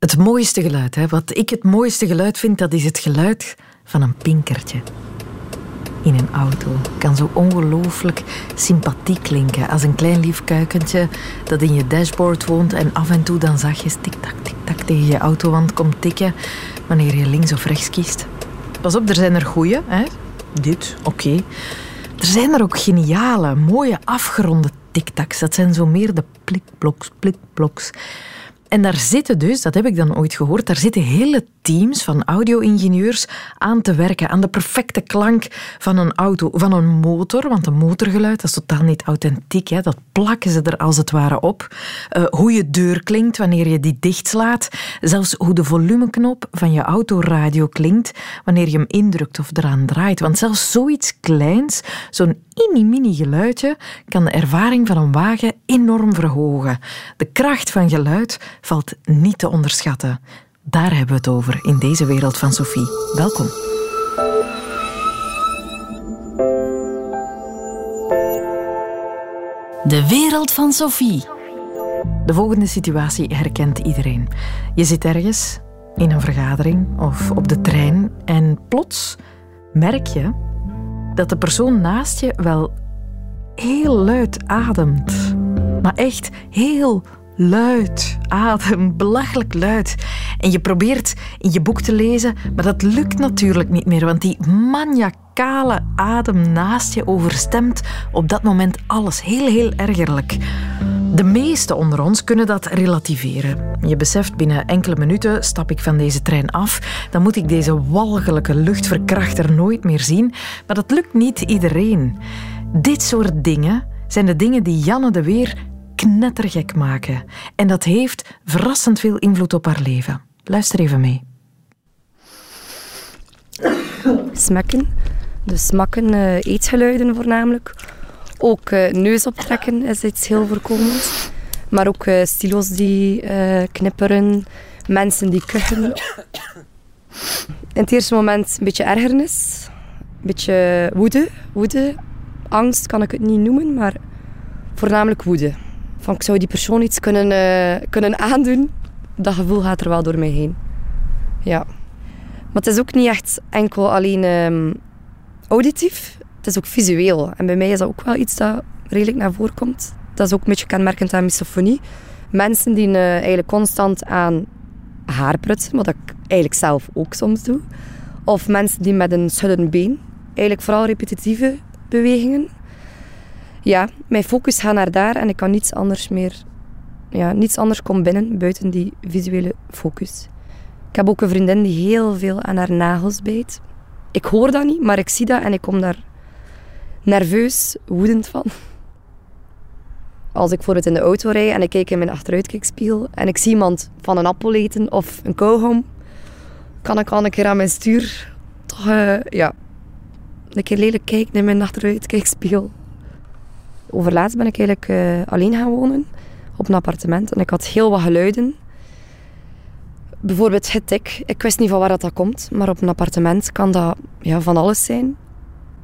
Het mooiste geluid, hè? wat ik het mooiste geluid vind, dat is het geluid van een pinkertje. In een auto kan zo ongelooflijk sympathiek klinken als een klein lief kuikentje dat in je dashboard woont en af en toe dan zachtjes tik-tak, tik-tak tegen je autowand komt tikken wanneer je links of rechts kiest. Pas op, er zijn er goeie, hè? Dit, oké. Er zijn er ook geniale, mooie afgeronde tiktaks. Dat zijn zo meer de plikbloks, plikbloks. En daar zitten dus, dat heb ik dan ooit gehoord, daar zitten hele teams van audio-ingenieurs aan te werken aan de perfecte klank van een auto, van een motor. Want een motorgeluid, is totaal niet authentiek. Hè? Dat plakken ze er als het ware op. Uh, hoe je deur klinkt wanneer je die dichtslaat. Zelfs hoe de volumeknop van je autoradio klinkt wanneer je hem indrukt of eraan draait. Want zelfs zoiets kleins, zo'n mini-mini geluidje, kan de ervaring van een wagen enorm verhogen. De kracht van geluid valt niet te onderschatten. Daar hebben we het over in deze wereld van Sophie. Welkom. De wereld van Sophie. De volgende situatie herkent iedereen. Je zit ergens in een vergadering of op de trein en plots merk je dat de persoon naast je wel heel luid ademt. Maar echt heel luid adem, belachelijk luid. En je probeert in je boek te lezen, maar dat lukt natuurlijk niet meer, want die maniacale adem naast je overstemt op dat moment alles. Heel, heel ergerlijk. De meesten onder ons kunnen dat relativeren. Je beseft binnen enkele minuten stap ik van deze trein af, dan moet ik deze walgelijke luchtverkrachter nooit meer zien, maar dat lukt niet iedereen. Dit soort dingen zijn de dingen die Janne de Weer knettergek maken. En dat heeft verrassend veel invloed op haar leven. Luister even mee. Smekken. Dus smakken, uh, eetgeluiden voornamelijk. Ook uh, neus optrekken is iets heel voorkomend. Maar ook uh, stilo's die knipperen, mensen die kuchen. In het eerste moment een beetje ergernis, een beetje woede. woede. Angst kan ik het niet noemen, maar voornamelijk woede. Van ik zou die persoon iets kunnen, kunnen aandoen. Dat gevoel gaat er wel door mij heen. Ja. Maar het is ook niet echt enkel alleen um, auditief. Het is ook visueel. En bij mij is dat ook wel iets dat redelijk naar voren komt. Dat is ook een beetje kenmerkend aan misofonie. Mensen die uh, eigenlijk constant aan haar prutsen, wat ik eigenlijk zelf ook soms doe. Of mensen die met een schuddend been, eigenlijk vooral repetitieve bewegingen, ja, mijn focus gaat naar daar en ik kan niets anders meer... Ja, niets anders komt binnen buiten die visuele focus. Ik heb ook een vriendin die heel veel aan haar nagels bijt. Ik hoor dat niet, maar ik zie dat en ik kom daar nerveus, woedend van. Als ik voor het in de auto rijd en ik kijk in mijn achteruitkijkspiegel en ik zie iemand van een appel eten of een kauwgom, kan ik al een keer aan mijn stuur toch uh, ja, een keer lelijk kijken in mijn achteruitkijkspiegel. Overlaatst ben ik eigenlijk uh, alleen gaan wonen op een appartement en ik had heel wat geluiden. Bijvoorbeeld het tik. Ik wist niet van waar dat, komt, maar op een appartement kan dat ja, van alles zijn.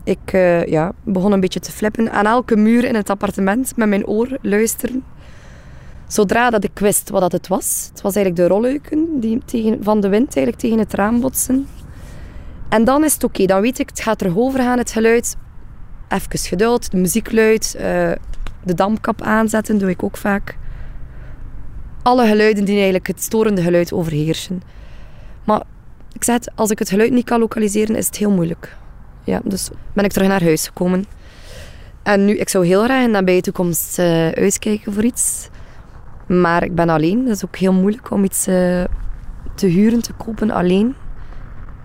Ik uh, ja, begon een beetje te flippen aan elke muur in het appartement met mijn oor luisteren. Zodra dat ik wist wat dat het was, het was eigenlijk de rolluiken die tegen, van de wind eigenlijk tegen het raam botsen. En dan is het oké, dan weet ik, het gaat er over gaan, het geluid even geduld, de muziek luid, uh, de dampkap aanzetten, doe ik ook vaak. Alle geluiden die eigenlijk het storende geluid overheersen. Maar ik zeg als ik het geluid niet kan lokaliseren, is het heel moeilijk. Ja, dus ben ik terug naar huis gekomen. En nu, ik zou heel graag in de nabije toekomst uh, uitkijken voor iets. Maar ik ben alleen. Dat is ook heel moeilijk om iets uh, te huren, te kopen alleen.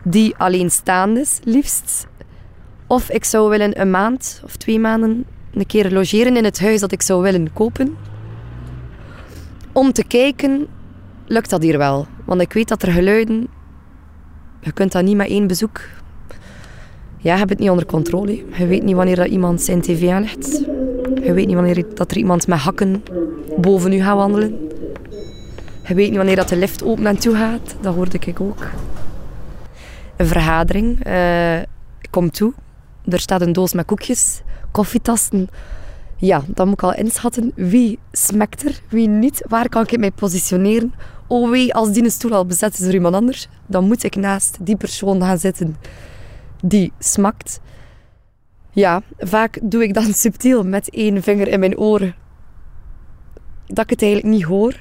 Die alleenstaand is, liefst. Of ik zou willen een maand of twee maanden een keer logeren in het huis dat ik zou willen kopen. Om te kijken, lukt dat hier wel? Want ik weet dat er geluiden... Je kunt dat niet met één bezoek... Ja, je hebt het niet onder controle. Je weet niet wanneer dat iemand zijn tv aanlegt. Je weet niet wanneer dat er iemand met hakken boven u gaat wandelen. Je weet niet wanneer dat de lift open en toe gaat. Dat hoorde ik ook. Een vergadering. Uh, ik kom toe. Er staat een doos met koekjes, koffietassen. Ja, dan moet ik al inschatten wie smekt er, wie niet. Waar kan ik mij positioneren oh wee, als die een stoel al bezet is door iemand anders, dan moet ik naast die persoon gaan zitten die smakt. Ja, vaak doe ik dan subtiel met één vinger in mijn oren dat ik het eigenlijk niet hoor.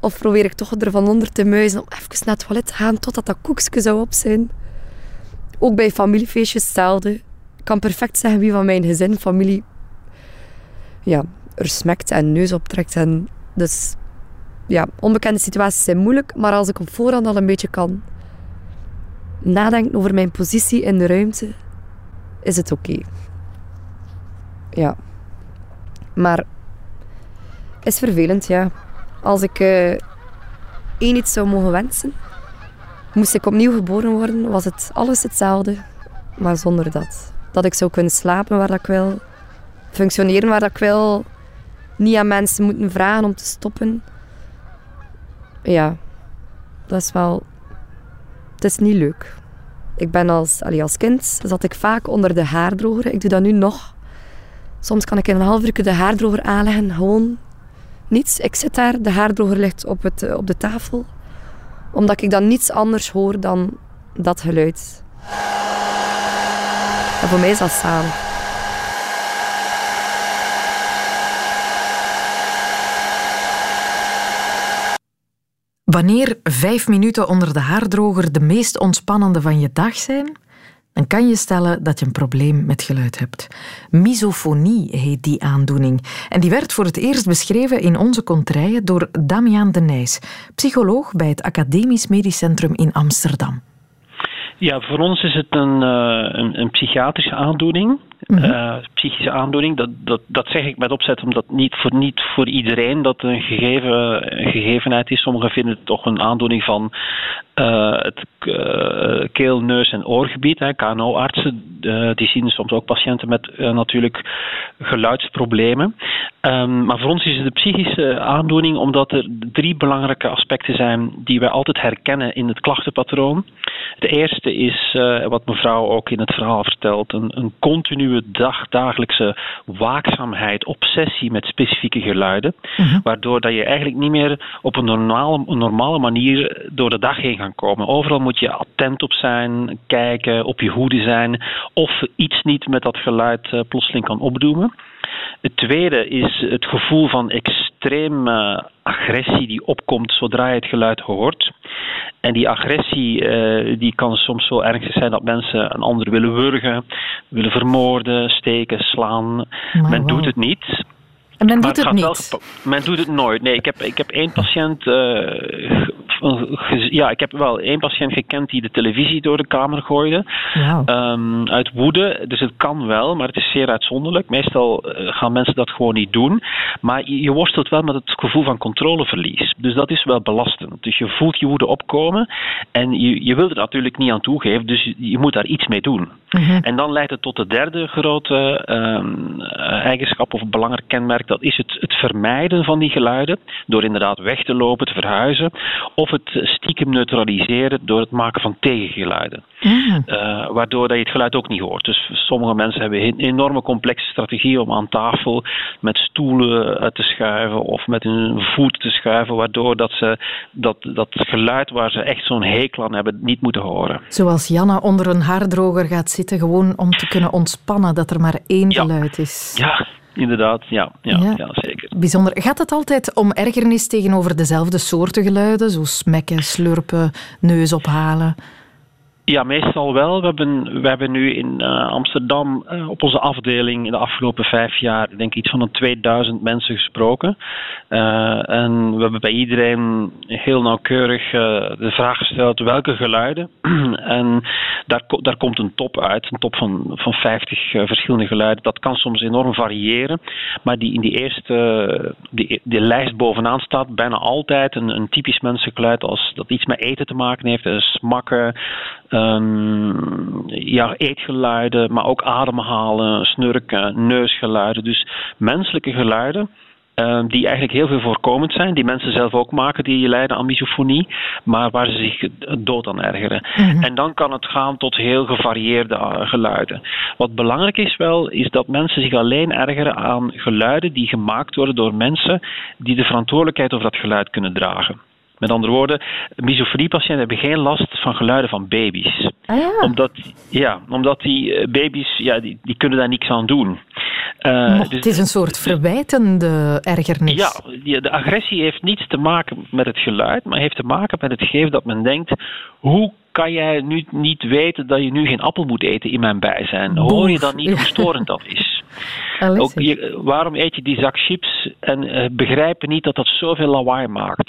Of probeer ik toch ervan onder te muizen om even naar het toilet te gaan totdat dat koekje zou op zijn. Ook bij familiefeestjes hetzelfde. Ik kan perfect zeggen wie van mijn gezin, familie, ja, er smekt en neus optrekt. En dus ja, onbekende situaties zijn moeilijk, maar als ik op voorhand al een beetje kan nadenken over mijn positie in de ruimte, is het oké. Ja. Maar is vervelend, ja. Als ik uh, één iets zou mogen wensen, moest ik opnieuw geboren worden, was het alles hetzelfde, maar zonder dat. Dat ik zou kunnen slapen waar ik wil, functioneren waar ik wil, niet aan mensen moeten vragen om te stoppen. Ja, dat is wel... Het is niet leuk. Ik ben als, allee, als kind zat ik vaak onder de haardroger. Ik doe dat nu nog. Soms kan ik in een half uur de haardroger aanleggen, gewoon niets. Ik zit daar, de haardroger ligt op, het, op de tafel. Omdat ik dan niets anders hoor dan dat geluid. En voor mij is dat samen. Wanneer vijf minuten onder de haardroger de meest ontspannende van je dag zijn, dan kan je stellen dat je een probleem met geluid hebt. Misofonie heet die aandoening. En die werd voor het eerst beschreven in onze contraien door Damian de Nijs, psycholoog bij het Academisch Medisch Centrum in Amsterdam. Ja, voor ons is het een, uh, een, een psychiatrische aandoening. Mhm. Eh, psychische aandoening. Dat, dat, dat zeg ik met opzet omdat niet voor, niet voor iedereen dat een, gegeven, gegevenheid is. Sommigen vinden het toch een aandoening van uh, het uh, keel, neus en oorgebied. KNO-artsen die zien soms ook patiënten met natuurlijk geluidsproblemen. Um, maar voor ons is het een psychische aandoening omdat er drie belangrijke aspecten zijn die wij altijd herkennen in het klachtenpatroon. De eerste is, wat mevrouw ook in het verhaal vertelt, een, een continue dag, dagelijkse waakzaamheid, obsessie met specifieke geluiden. Mhm. Waardoor dat je eigenlijk niet meer op een normale, een normale manier door de dag heen kan komen. Overal moet je attent op zijn, kijken, op je hoede zijn. Of iets niet met dat geluid uh, plotseling kan opdoemen. Het tweede is het gevoel van extreme agressie die opkomt zodra je het geluid hoort. En die agressie uh, die kan soms zo ernstig zijn dat mensen een ander willen wurgen, willen vermoorden, steken, slaan. men doet het niet. En men doet het, het niet? Wel, men doet het nooit. Nee, ik heb, ik heb één patiënt uh, ja, ik heb wel één patiënt gekend die de televisie door de kamer gooide. Um, uit woede. Dus het kan wel, maar het is zeer uitzonderlijk. Meestal eh, gaan mensen dat gewoon niet doen. Maar je, worstelt wel met het gevoel van controleverlies. Dus dat is wel belastend. Dus je voelt je woede opkomen en je, je wilt er natuurlijk niet aan toegeven. Dus je, moet daar iets mee doen. Mhm. En dan leidt het tot de derde grote um, eigenschap of belangrijk kenmerk. Dat is het, het vermijden van die geluiden. Door inderdaad weg te lopen, te verhuizen. Of het stiekem neutraliseren door het maken van tegengeluiden. Mm. Uh, waardoor dat je het geluid ook niet hoort. Dus sommige mensen hebben een enorme complexe strategie om aan tafel met stoelen te schuiven of met hun voet te schuiven, waardoor dat ze dat, dat geluid waar ze echt zo'n hekel aan hebben niet moeten horen. Zoals Janna onder een haardroger gaat zitten, gewoon om te kunnen ontspannen, dat er maar één geluid is. Ja, Inderdaad, ja, ja, ja. zeker. Bijzonder. Gaat het altijd om ergernis tegenover dezelfde soorten geluiden, zoals smekken, slurpen, neus ophalen? Ja, meestal wel. We hebben, we hebben nu in uh, Amsterdam uh, op onze afdeling in de afgelopen vijf jaar denk ik iets van een 2000 mensen gesproken. Uh, en we hebben bij iedereen heel nauwkeurig de vraag gesteld welke geluiden. en daar, daar komt een top uit, een top van, van 50 verschillende geluiden. Dat kan soms enorm variëren, maar die in die eerste die, die lijst bovenaan staat bijna altijd een, een typisch mensengeluid als dat iets met eten te maken heeft, smakken. Um, ja, eetgeluiden, maar ook ademhalen, snurken, neusgeluiden. Dus menselijke geluiden. Uh, die eigenlijk heel veel voorkomend zijn, die mensen zelf ook maken, die lijden aan misofonie, maar waar ze zich dood aan ergeren. Mhm. En dan kan het gaan tot heel gevarieerde uh, geluiden. Wat belangrijk is wel, is dat mensen zich alleen ergeren aan geluiden die gemaakt worden door mensen die de verantwoordelijkheid over dat geluid kunnen dragen. Met andere woorden, misofoniepatiënten hebben geen last van geluiden van baby's. Ah, ja. Omdat, ja, omdat die eh, baby's, ja, die, die kunnen daar niks aan doen. Uh, dus, het is een soort verwijtende ergernis. Ja, die, de agressie heeft niets te maken met het geluid, maar heeft te maken met het gegeven dat men denkt: hoe kan jij nu niet weten dat je nu geen appel moet eten in mijn bijzijn? Hoor je dan niet hoe storend dat is? Ook, waarom eet je die zak chips en uh, begrijpen niet dat dat zoveel lawaai maakt?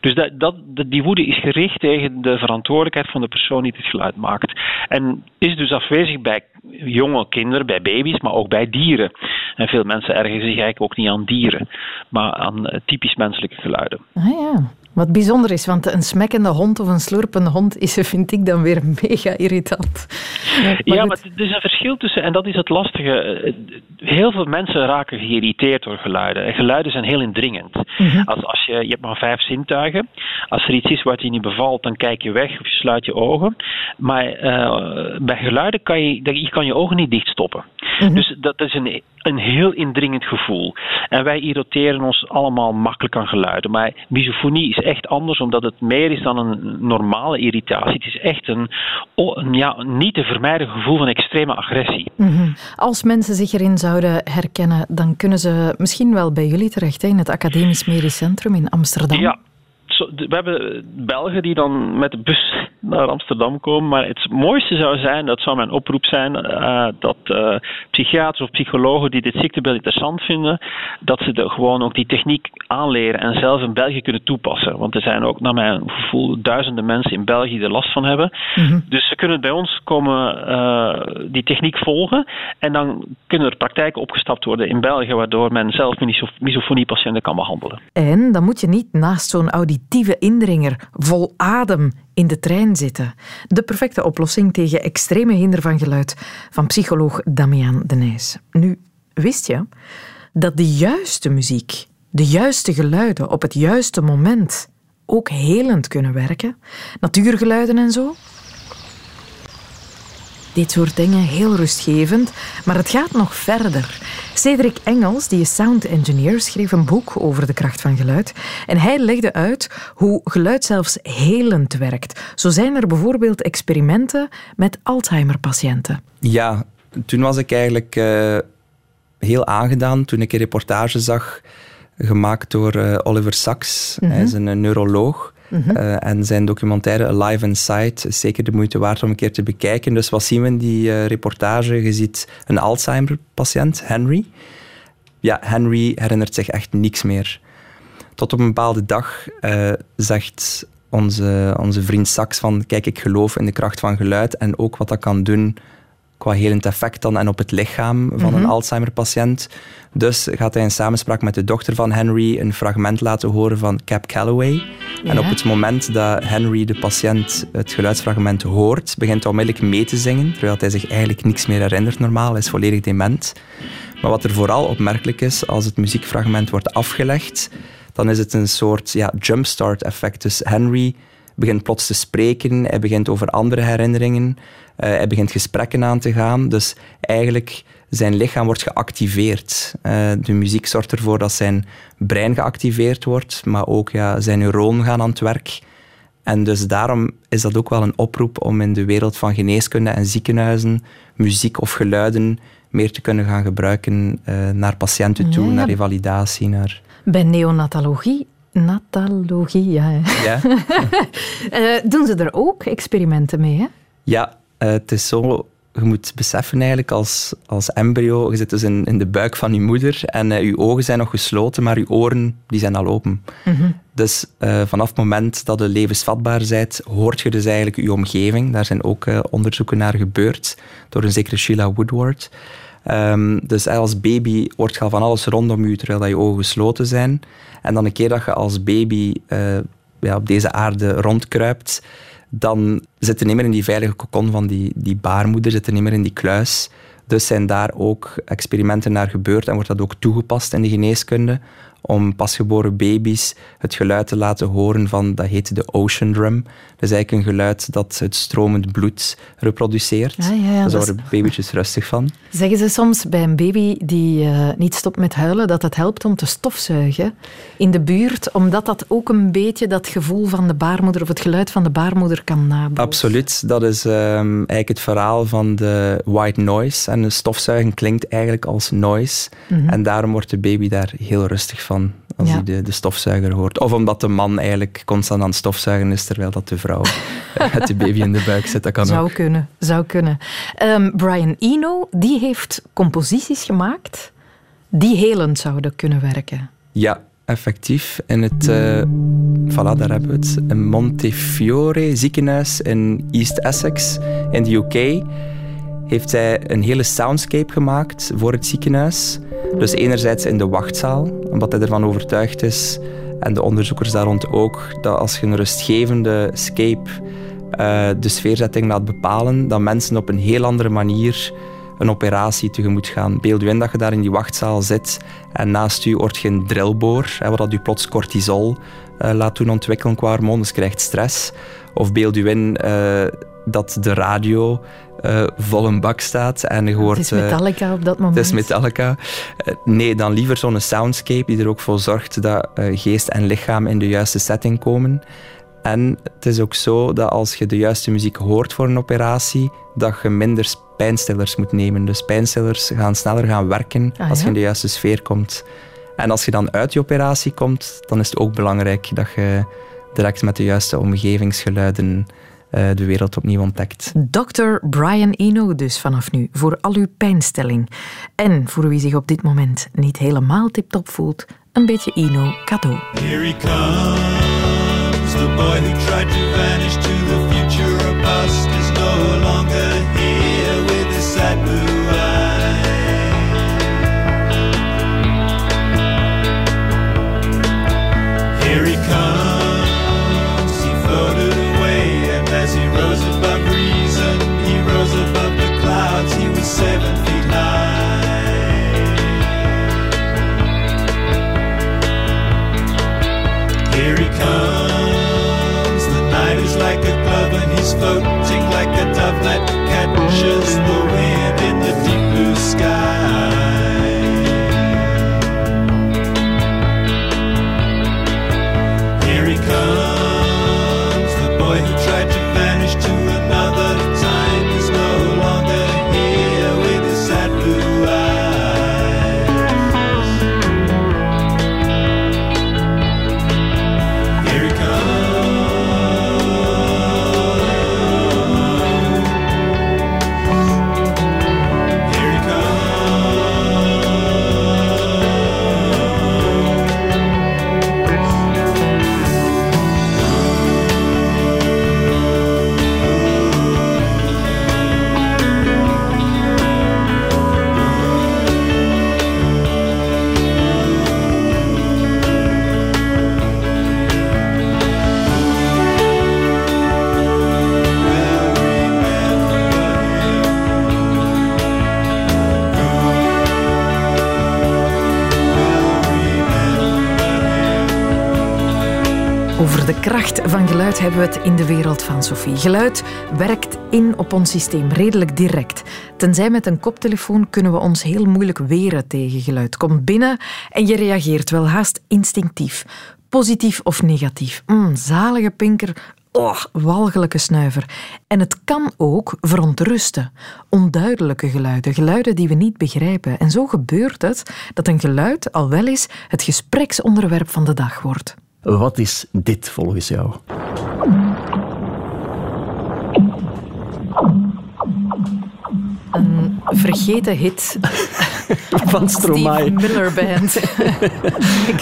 Dus dat, dat, die woede is gericht tegen de verantwoordelijkheid van de persoon die het geluid maakt. En is dus afwezig bij jonge kinderen, bij baby's, maar ook bij dieren. En veel mensen ergeren zich eigenlijk ook niet aan dieren, maar aan eh, typisch menselijke geluiden. Ah ja. Wat bijzonder is, want een smekkende hond of een slurpende hond is, vind ik dan weer mega irritant. ja, maar er is een verschil tussen, en dat is het lastige. Heel veel mensen raken geïrriteerd door geluiden. En geluiden zijn heel indringend. Mhm. als, als je, je hebt maar vijf zintuigen. Als er iets is wat je niet bevalt, dan kijk je weg of je sluit je ogen. Maar uh, bij geluiden kan je, je kan je ogen niet dichtstoppen. Mhm. Dus dat is een, een heel indringend gevoel. En wij irriteren ons allemaal makkelijk aan geluiden. Maar misofonie is echt anders, omdat het meer is dan een normale irritatie. Het is echt een, ja, niet te vermijden gevoel van extreme agressie. Mhm. Als mensen zich erin zouden herkennen, dan kunnen ze misschien wel bij jullie terecht, in het Academisch Medisch Centrum in Amsterdam. Ja, we hebben Belgen die dan met de bus naar Amsterdam komen. Maar het mooiste zou zijn, dat zou mijn oproep zijn, uh, dat uh, psychiaters of psychologen die dit ziektebeeld interessant vinden, dat ze de, gewoon ook die techniek aanleren en zelf in België kunnen toepassen. Want er zijn ook, naar mijn gevoel, duizenden mensen in België die er last van hebben. Mhm. Dus ze kunnen bij ons komen uh, die techniek volgen en dan kunnen er praktijken opgestapt worden in België, waardoor men zelf misofoniepatiënten kan behandelen. En dan moet je niet naast zo'n auditieve indringer vol adem in de trein zitten. De perfecte oplossing tegen extreme hinder van geluid van psycholoog Damian de Nijs. Nu, wist je dat de juiste muziek, de juiste geluiden op het juiste moment ook helend kunnen werken? Natuurgeluiden en zo? dit soort dingen heel rustgevend, maar het gaat nog verder. Cedric Engels, die is sound engineer, schreef een boek over de kracht van geluid en hij legde uit hoe geluid zelfs helend werkt. Zo zijn er bijvoorbeeld experimenten met Alzheimer-patiënten. Ja, toen was ik eigenlijk uh, heel aangedaan toen ik een reportage zag gemaakt door uh, Oliver Sacks. Hij is mhm. een neuroloog. Mhm. Eh, en zijn documentaire Alive Inside is zeker de moeite waard om een keer te bekijken. Dus wat zien we in die uh, reportage? Je ziet een Alzheimer-patiënt, Henry. Ja, Henry herinnert zich echt niks meer. Tot op een bepaalde dag zegt onze, onze vriend Saks van kijk, ik geloof in de kracht van geluid en ook wat dat kan doen qua helend effect dan en op het lichaam van een mhm. Alzheimer-patiënt. Dus gaat hij in samenspraak met de dochter van Henry een fragment laten horen van Cap Calloway. En op het moment dat Henry, de patiënt, het geluidsfragment hoort, begint hij onmiddellijk mee te zingen, terwijl hij zich eigenlijk niks meer herinnert normaal, hij is volledig dement. Maar wat er vooral opmerkelijk is, als het muziekfragment wordt afgelegd, dan is het een soort ja, jumpstart effect. Dus Henry begint plots te spreken, hij begint over andere herinneringen, hij begint gesprekken aan te gaan. Dus eigenlijk zijn lichaam wordt geactiveerd. Uh, de muziek zorgt ervoor dat zijn brein geactiveerd wordt, maar ook ja, zijn neuronen gaan aan het werk. En dus daarom is dat ook wel een oproep om in de wereld van geneeskunde en ziekenhuizen muziek of geluiden meer te kunnen gaan gebruiken uh, naar patiënten toe, naar revalidatie. Naar... Bij neonatologie Natalogie, ja. ja. uh, doen ze er ook experimenten mee? Hè? Ja, uh, het is zo. Je moet beseffen eigenlijk als, als embryo, je zit dus in, in de buik van je moeder en uh, je ogen zijn nog gesloten, maar je oren die zijn al open. Mm Dus vanaf het moment dat je levensvatbaar bent, hoort je dus eigenlijk je omgeving. Daar zijn ook onderzoeken naar gebeurd door een zekere Sheila Woodward. Um, dus als baby hoort je al van alles rondom je terwijl dat je ogen gesloten zijn. En dan een keer dat je als baby ja, op deze aarde rondkruipt, dan zit je niet meer in die veilige kokon van die, die baarmoeder, zit niet meer in die kluis. Dus zijn daar ook experimenten naar gebeurd en wordt dat ook toegepast in de geneeskunde om pasgeboren baby's het geluid te laten horen van, dat heet de ocean drum. Dat is eigenlijk een geluid dat het stromend bloed reproduceert. Ah, ja, ja, Daar worden babytjes rustig van. Zeggen ze soms bij een baby die uh, niet stopt met huilen, dat het helpt om te stofzuigen in de buurt, omdat dat ook een beetje dat gevoel van de baarmoeder of het geluid van de baarmoeder kan nabootsen? Absoluut. Dat is um, eigenlijk het verhaal van de white noise. En een stofzuigen klinkt eigenlijk als noise. Mm -hmm. En daarom wordt de baby daar heel rustig van als ja. hij de, de, stofzuiger hoort. Of omdat de man eigenlijk constant aan het stofzuigen is, terwijl dat de vrouw met de baby in de buik zit. Dat kan zou ook. kunnen, zou kunnen. Um, Brian Eno, die heeft composities gemaakt die helend zouden kunnen werken. Ja, effectief. In het, uh, voilà, daar hebben we het, Montefiore ziekenhuis in East Essex in de UK heeft hij een hele soundscape gemaakt voor het ziekenhuis. Dus enerzijds in de wachtzaal, omdat hij ervan overtuigd is, en de onderzoekers daar rond ook, dat als je een rustgevende scape uh, de sfeerzetting laat bepalen, dat mensen op een heel andere manier een operatie tegemoet gaan. Beeld u in dat je daar in die wachtzaal zit en naast u wordt geen drillboor, hè, wat dat u plots cortisol uh, laat doen ontwikkelen qua hormoon, dus krijgt stress. Of beeld u in uh, dat de radio uh, vol een bak staat en je hoort... Het is Metallica op dat moment. Het is Metallica. Uh, nee, dan liever zo'n soundscape die er ook voor zorgt dat geest en lichaam in de juiste setting komen. En het is ook zo dat als je de juiste muziek hoort voor een operatie, dat je minder pijnstillers moet nemen. Dus pijnstillers gaan sneller gaan werken ah, als je in de juiste sfeer komt. En als je dan uit die operatie komt, dan is het ook belangrijk dat je direct met de juiste omgevingsgeluiden de wereld opnieuw ontdekt. Dr. Brian Eno dus vanaf nu, voor al uw pijnstilling. En voor wie zich op dit moment niet helemaal tip-top voelt, een beetje Eno cadeau. Here he comes, the boy who tried to vanish van geluid hebben we het in de wereld van Sophie. Geluid werkt in op ons systeem redelijk direct. Tenzij met een koptelefoon kunnen we ons heel moeilijk weren tegen geluid. Komt binnen en je reageert wel haast instinctief. Positief of negatief. Mm, zalige pinker, Oh, walgelijke snuiver. En het kan ook verontrusten. Onduidelijke geluiden, geluiden die we niet begrijpen. En zo gebeurt het dat een geluid al wel eens het gespreksonderwerp van de dag wordt. Wat is dit volgens jou? Een vergeten hit Van Stromae. Steve Miller Band.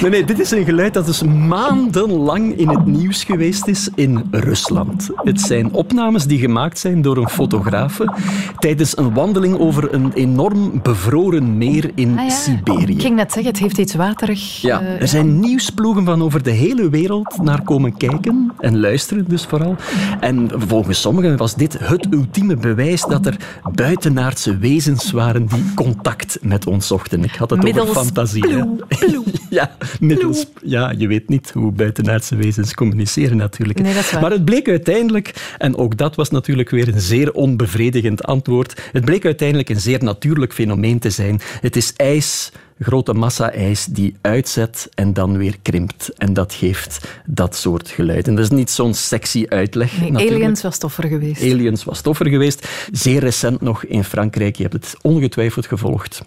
Nee, nee, dit is een geluid dat dus maandenlang in het nieuws geweest is in Rusland. Het zijn opnames die gemaakt zijn door een fotografe tijdens een wandeling over een enorm bevroren meer in Ah ja. Siberië. Ik ging net zeggen, het heeft iets waterig. Ja, eh, er zijn nieuwsploegen van over de hele wereld naar komen kijken en luisteren dus vooral. En volgens sommigen was dit het ultieme bewijs dat er buitenaardse wezens waren die contact met met ons. Ik had het Middels over fantasie. ja, middels, ja, je weet niet hoe buitenaardse wezens communiceren natuurlijk. Nee. Maar het bleek uiteindelijk, en ook dat was natuurlijk weer een zeer onbevredigend antwoord, het bleek uiteindelijk een zeer natuurlijk fenomeen te zijn. Het is ijs, grote massa ijs, die uitzet en dan weer krimpt. En dat geeft dat soort geluiden. Dat is niet zo'n sexy uitleg. Nee, natuurlijk. Aliens was toffer geweest. Aliens was toffer geweest. Zeer recent nog in Frankrijk. Je hebt het ongetwijfeld gevolgd.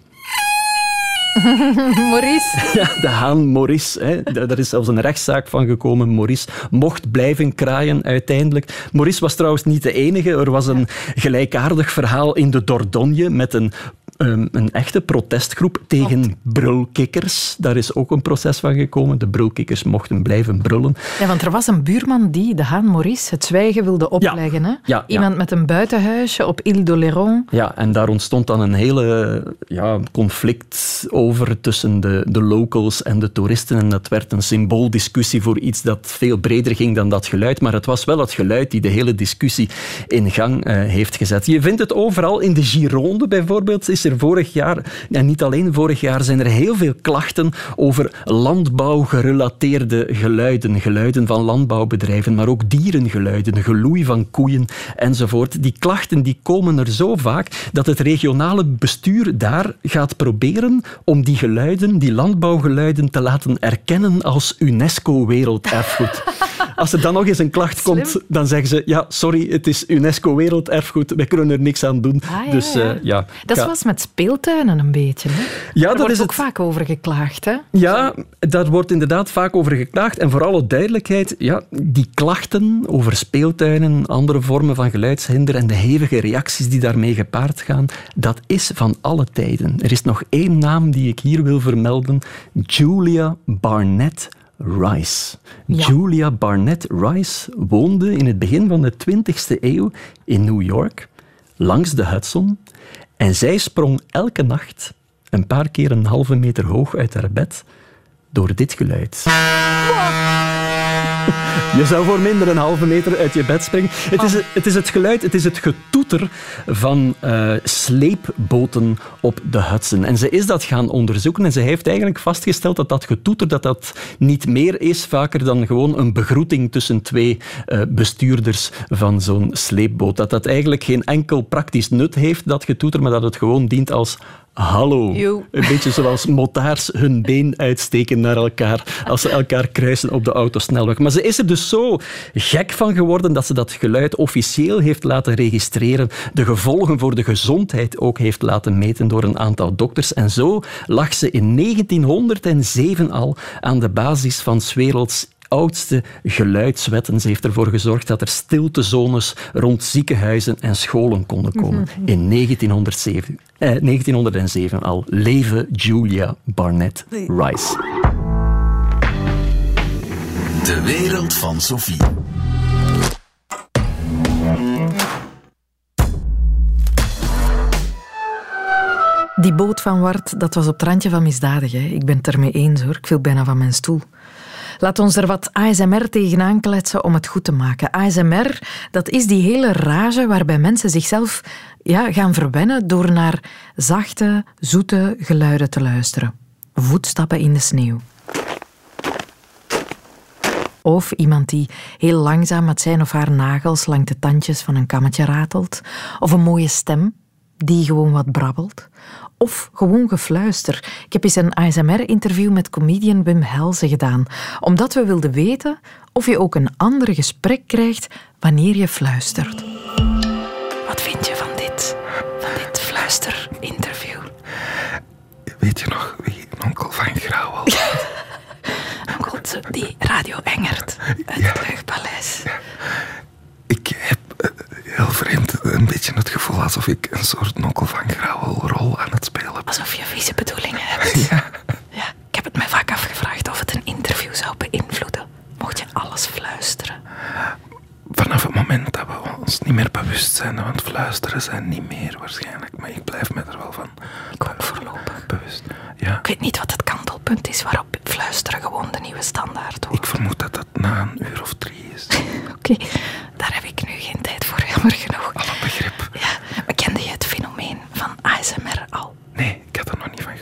Maurice. Ja, de haan Maurice. Hè. Da- Daar is zelfs een rechtszaak van gekomen. Maurice mocht blijven kraaien uiteindelijk. Maurice was trouwens niet de enige. Er was een gelijkaardig verhaal in de Dordogne met een, ehm, een echte protestgroep tegen brulkikkers. Daar is ook een proces van gekomen. De brulkikkers mochten blijven brullen. Ja, want er was een buurman die, de haan Maurice, het zwijgen wilde opleggen. Hè? ja. Iemand met een buitenhuisje op Ile d'Oléron. Ja, en daar ontstond dan een hele ja, conflict over tussen de, de locals en de toeristen. En dat werd een symbooldiscussie voor iets dat veel breder ging dan dat geluid. Maar het was wel het geluid die de hele discussie in gang eh, heeft gezet. Je vindt het overal. In de Gironde bijvoorbeeld is er vorig jaar, en niet alleen vorig jaar, zijn er heel veel klachten over landbouwgerelateerde geluiden. Geluiden van landbouwbedrijven, maar ook dierengeluiden, geloei van koeien enzovoort. Die klachten die komen er zo vaak dat het regionale bestuur daar gaat proberen om die geluiden, die landbouwgeluiden, te laten erkennen als UNESCO-werelderfgoed. Als er dan nog eens een klacht komt, dan zeggen ze, ja, sorry, het is UNESCO-werelderfgoed, wij kunnen er niks aan doen. Ah, ja, dus ja. eh, ja. Dat was met speeltuinen een beetje. Hè? Ja, Daar dat wordt is ook het. vaak over geklaagd. Hè? Ja, daar wordt inderdaad vaak over geklaagd. En voor alle duidelijkheid, ja, die klachten over speeltuinen, andere vormen van geluidshinder en de hevige reacties die daarmee gepaard gaan, dat is van alle tijden. Er is nog één naam die ik hier wil vermelden. Julia Barnett Rice. Ja. Julia Barnett Rice woonde in het begin van de 20e eeuw in New York, langs de Hudson. En zij sprong elke nacht een paar keer een halve meter hoog uit haar bed door dit geluid. Je zou voor minder een halve meter uit je bed springen. Het is, het is het geluid, het is het getoeter van eh, sleepboten op de Hudson. En ze is dat gaan onderzoeken en ze heeft eigenlijk vastgesteld dat dat getoeter dat dat niet meer is vaker dan gewoon een begroeting tussen twee eh, bestuurders van zo'n sleepboot. Dat dat eigenlijk geen enkel praktisch nut heeft, dat getoeter, maar dat het gewoon dient als hallo. Yo. Een beetje zoals motaars hun been uitsteken naar elkaar als ze elkaar kruisen op de autosnelweg. Maar ze is er dus zo gek van geworden dat ze dat geluid officieel heeft laten registreren, de gevolgen voor de gezondheid ook heeft laten meten door een aantal dokters. En zo lag ze in 1907 al aan de basis van 's werelds oudste geluidswetten. Ze heeft ervoor gezorgd dat er stiltezones rond ziekenhuizen en scholen konden komen. In 1907, eh, 1907 al. Leven Julia Barnett Rice. De wereld van Sophie. Die boot van Wart, dat was op het randje van misdadig. Hè? Ik ben het ermee eens hoor. Ik viel bijna van mijn stoel. Laat ons er wat ASMR tegenaan kletsen om het goed te maken. ASMR, dat is die hele rage waarbij mensen zichzelf ja, gaan verwennen door naar zachte, zoete geluiden te luisteren. Voetstappen in de sneeuw. Of iemand die heel langzaam met zijn of haar nagels langs de tandjes van een kammetje ratelt. Of een mooie stem die gewoon wat brabbelt. Of gewoon gefluister. Ik heb eens een ASMR-interview met comedian Wim Helze gedaan, omdat we wilden weten of je ook een ander gesprek krijgt wanneer je fluistert. Wat vind je van dit, van dit fluisterinterview? Weet je nog wie onkel van Grauwel Onkel, die Radio Engert uit het Luchtpaleis. Ik heb heel vreemd een beetje het gevoel alsof ik een soort nokkel van Grauwel rol aan het spelen ben. Alsof je vieze bedoelingen hebt. Ja, Ja, ik heb het mij vaak afgevraagd of het een interview zou beïnvloeden. Mocht je alles fluisteren? vanaf het moment dat we ons niet meer bewust zijn het fluisteren zijn, niet meer waarschijnlijk. Maar ik blijf me er wel van Ik ook voorlopig. bewust. Ja, Ik weet niet wat het kantelpunt is waarop fluisteren gewoon de nieuwe standaard wordt. ik vermoed dat dat na een uur of drie is. Oké, daar heb ik nu geen tijd voor, jammer genoeg. Alle begrip. Ja, maar kende je het fenomeen van ASMR al? Nee, ik had er nog niet van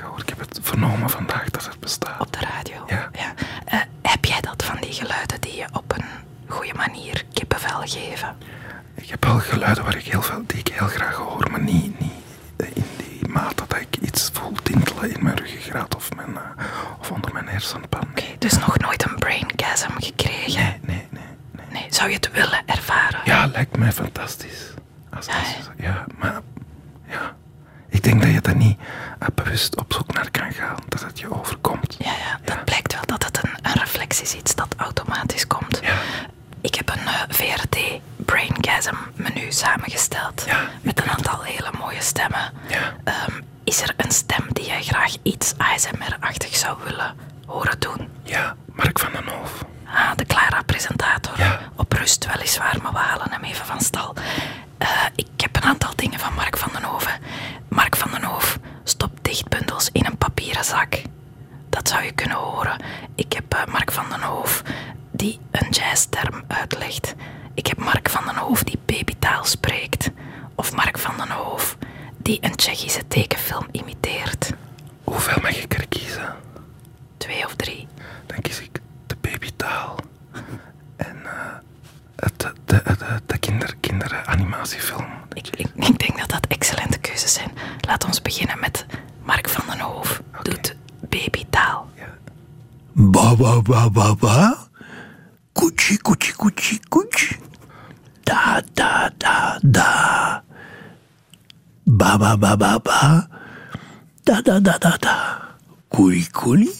signaal geven. Ik heb wel geluiden waar ik heel veel, die ik heel graag hoor, maar niet, niet in die mate dat ik iets voel tintelen in mijn ruggengraat of, mijn, eh, of onder mijn hersenpan. Oké, dus nog nooit een braingasm gekregen? Nee, nee, nee, nee. Nee, zou je het willen ervaren? Ja, lijkt mij fantastisch. Als, als, ja, maar ja. Ik denk dat je daar niet eh, bewust op zoek naar kan gaan, dat het je overkomt. Ja, ja dat blijkt wel dat het een, een reflex is, iets dat automatisch komt. Ja. Ik heb een eh, VRT Braingasm menu samengesteld. Ja, met een aantal hele mooie stemmen. Ja. Ehm, is er een stem die jij graag iets ASMR-achtig zou willen horen doen? Ja, Mark van den Hoof. Ah, de Clara-presentator. Ja. Op rust weliswaar, maar we halen hem even van stal. Eh, ik heb een aantal dingen van Mark van den Hoven. Mark van den Hoof stopt dichtbundels in een papieren zak. Dat zou je kunnen horen. Ik heb eh, Mark van den Hoof die een jazzterm uitlegt. Ik heb Mark van den Hoof die babytaal spreekt. Of Mark van den Hoof die een Tsjechische tekenfilm imiteert. Hoeveel mag ik er kiezen? Twee of drie. Dan kies ik de babytaal. En eh, het, de, de, de, de kinder, kinderanimatiefilm. Ik, ik, ik denk dat dat excellente keuzes zijn. Laat ons beginnen met Mark van den Hoof. Doet babytaal. Ba ba ba ba ba. Koetsie, koetsie, koetsie, koetsie. Da da da da. Ba ba ba ba ba. Da da da da da. Koelie koelie.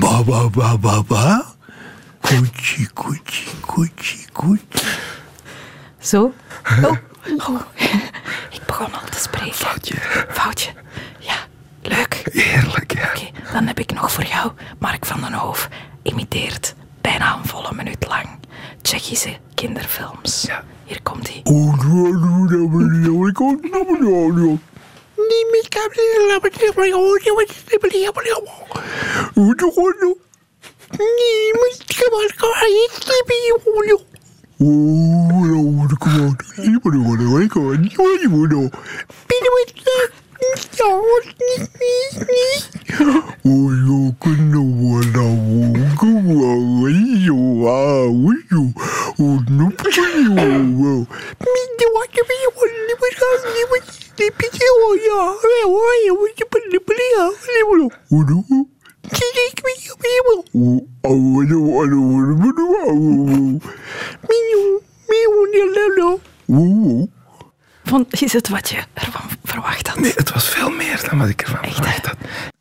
Ba ba ba ba ba. Koetsie, koetsie, koetsie, koetsie. Zo? Oh. oh. Ik begon al te spreken. Foutje. Foutje. Leuk. Heerlijk, ja. Oké, dan heb ik nog voor jou Mark van den Hoof. Imiteert bijna een volle minuut lang Tsjechische kinderfilms. Ja. Hier komt hij. 我有跟着我老五跟我没有啊，我有，我能不有啊？你你我这边我你不上你不你别接我呀！哎我也我这不你不厉害，你不了，我能不？这这没有没有，我啊我就我就我不能啊我我没有没有你来了，我我。Vond, is het wat je ervan verwacht had? Nee, het was veel meer dan wat ik ervan Echt, verwacht had.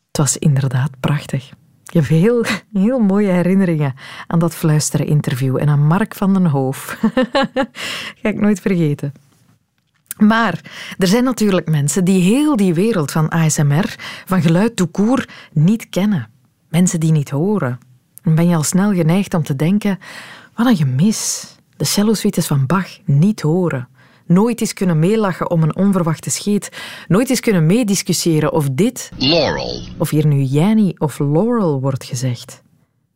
Het was inderdaad prachtig. Je hebt heel, heel mooie herinneringen aan dat fluisteren-interview en aan Mark van den Hoof. Ga ik nooit vergeten. Maar er zijn natuurlijk mensen die heel die wereld van ASMR, van geluid tout court, niet kennen. Mensen die niet horen. Dan ben je al snel geneigd om te denken, wat een gemis. De cello-suites van Bach niet horen. Nooit eens kunnen meelachen om een onverwachte scheet. Nooit eens kunnen meediscussiëren of dit Laurel. of hier nu Janny of Laurel wordt gezegd.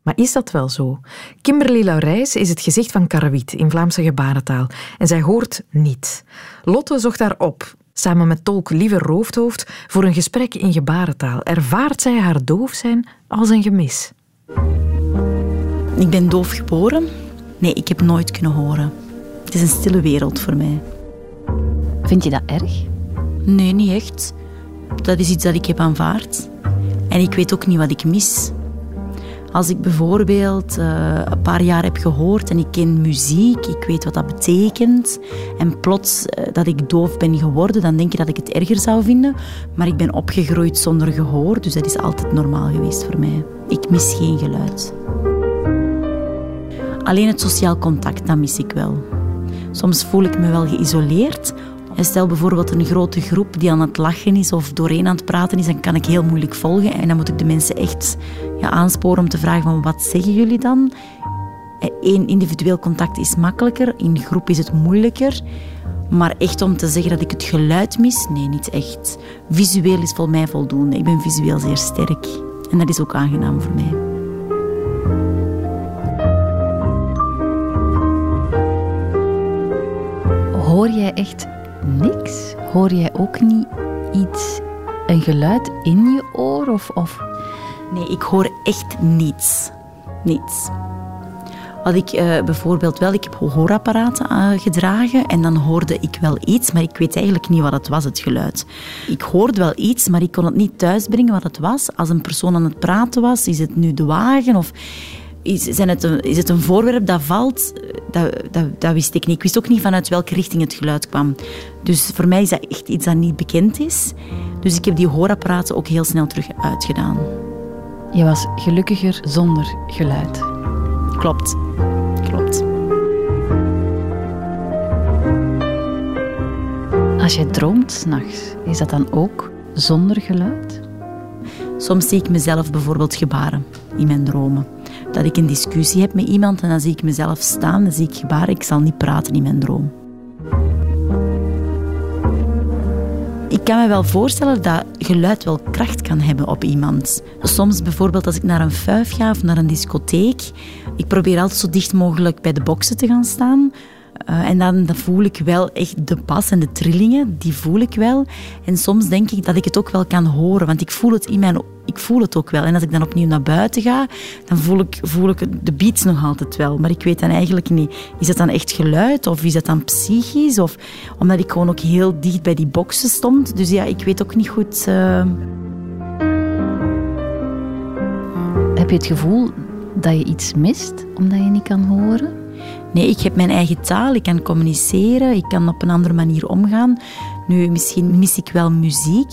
Maar is dat wel zo? Kimberly Laurijs is het gezicht van Karawiet in Vlaamse gebarentaal en zij hoort niet. Lotte zocht haar op. Samen met tolk Lieve Roofdhoofd voor een gesprek in gebarentaal ervaart zij haar doof zijn als een gemis. Ik ben doof geboren. Nee, ik heb nooit kunnen horen. Het is een stille wereld voor mij. Vind je dat erg? Nee, niet echt. Dat is iets dat ik heb aanvaard. En ik weet ook niet wat ik mis. Als ik bijvoorbeeld eh, een paar jaar heb gehoord en ik ken muziek, ik weet wat dat betekent, en plots eh, dat ik doof ben geworden, dan denk je dat ik het erger zou vinden. Maar ik ben opgegroeid zonder gehoor, dus dat is altijd normaal geweest voor mij. Ik mis geen geluid. Alleen het sociaal contact, dat mis ik wel. Soms voel ik me wel geïsoleerd. Stel bijvoorbeeld een grote groep die aan het lachen is of doorheen aan het praten is, dan kan ik heel moeilijk volgen. En dan moet ik de mensen echt ja, aansporen om te vragen van wat zeggen jullie dan? Eén individueel contact is makkelijker, in groep is het moeilijker. Maar echt om te zeggen dat ik het geluid mis, nee, niet echt. Visueel is voor mij voldoende. Ik ben visueel zeer sterk. En dat is ook aangenaam voor mij. Hoor jij echt niks? Hoor jij ook niet iets, een geluid in je oor? Of, of... Nee, ik hoor echt niets. Niets. Wat ik eh, bijvoorbeeld wel, ik heb hoorapparaten uh, gedragen en dan hoorde ik wel iets, maar ik weet eigenlijk niet wat het was, het geluid. Ik hoorde wel iets, maar ik kon het niet thuisbrengen wat het was. Als een persoon aan het praten was, is het nu de wagen of is, zijn het een, is het een voorwerp dat valt? Dat, dat, dat wist ik niet. Ik wist ook niet vanuit welke richting het geluid kwam. Dus voor mij is dat echt iets dat niet bekend is. Dus ik heb die hoorapparaten ook heel snel terug uitgedaan. Je was gelukkiger zonder geluid. Klopt. Klopt. Als je droomt s'nachts, is dat dan ook zonder geluid? Soms zie ik mezelf bijvoorbeeld gebaren in mijn dromen. Dat ik een discussie heb met iemand en dan zie ik mezelf staan, dan zie ik gebaren. Ik zal niet praten in mijn droom. Ik kan me wel voorstellen dat geluid wel kracht kan hebben op iemand. Soms bijvoorbeeld als ik naar een fuif ga of naar een discotheek. Ik probeer altijd zo dicht mogelijk bij de boksen te gaan staan. Uh, en dan, voel ik wel echt de pas en de trillingen, die voel ik wel. En soms denk ik dat ik het ook wel kan horen, want ik voel het in mijn ik voel het ook wel. En als ik dan opnieuw naar buiten ga, dan voel ik, voel ik de beats nog altijd wel. Maar ik weet dan eigenlijk niet, is het dan echt geluid of is het dan psychisch? Of omdat ik gewoon ook heel dicht bij die boxen stond. Dus ja, ik weet ook niet goed... Uh... Heb je het gevoel dat je iets mist omdat je niet kan horen? Nee, ik heb mijn eigen taal, ik kan communiceren, ik kan op een andere manier omgaan. Nu, misschien mis ik wel muziek.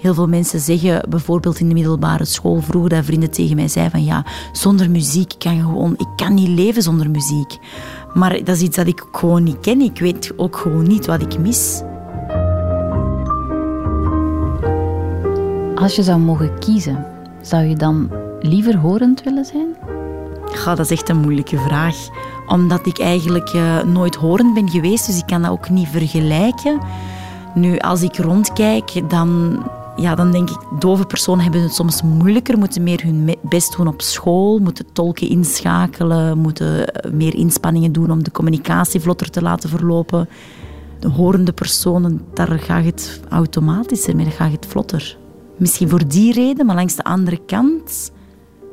Heel veel mensen zeggen bijvoorbeeld in de middelbare school vroeger dat vrienden tegen mij zeiden van ja, zonder muziek kan je gewoon, ik kan niet leven zonder muziek. Maar dat is iets dat ik gewoon niet ken. Ik weet ook gewoon niet wat ik mis. Als je zou mogen kiezen, zou je dan liever horend willen zijn? Ja, dat is echt een moeilijke vraag. Omdat ik eigenlijk uh, nooit horend ben geweest, dus ik kan dat ook niet vergelijken. Nu, als ik rondkijk, dan, ja, dan denk ik, dove personen hebben het soms moeilijker, moeten meer hun best doen op school, moeten tolken inschakelen, moeten meer inspanningen doen om de communicatie vlotter te laten verlopen. De horende personen, daar gaat het automatischer mee, daar gaat het vlotter. Misschien voor die reden, maar langs de andere kant,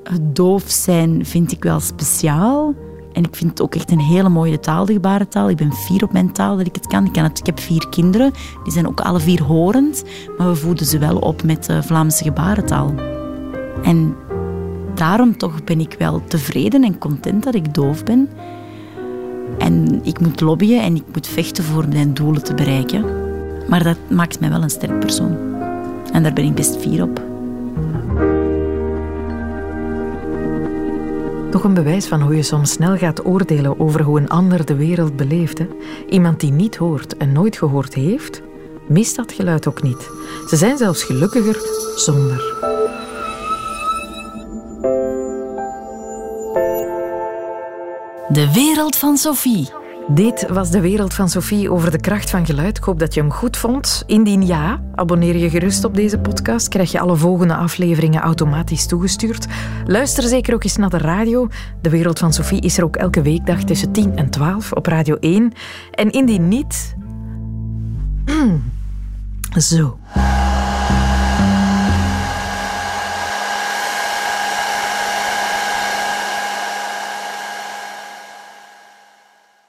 het doof zijn vind ik wel speciaal. En ik vind het ook echt een hele mooie taal, de gebarentaal. Ik ben fier op mijn taal dat ik het kan. Ik, kan het, ik heb vier kinderen, die zijn ook alle vier horend. Maar we voeden ze wel op met de Vlaamse gebarentaal. En daarom toch ben ik wel tevreden en content dat ik doof ben. En ik moet lobbyen en ik moet vechten voor mijn doelen te bereiken. Maar dat maakt mij wel een sterk persoon. En daar ben ik best fier op. Nog een bewijs van hoe je soms snel gaat oordelen over hoe een ander de wereld beleeft. Hè? Iemand die niet hoort en nooit gehoord heeft, mist dat geluid ook niet. Ze zijn zelfs gelukkiger zonder. De wereld van Sophie. Dit was de wereld van Sophie over de kracht van geluid. Ik hoop dat je hem goed vond. Indien ja, abonneer je gerust op deze podcast. Krijg je alle volgende afleveringen automatisch toegestuurd. Luister zeker ook eens naar de radio. De wereld van Sophie is er ook elke weekdag tussen 10 en 12 op Radio 1. En indien niet... Zo.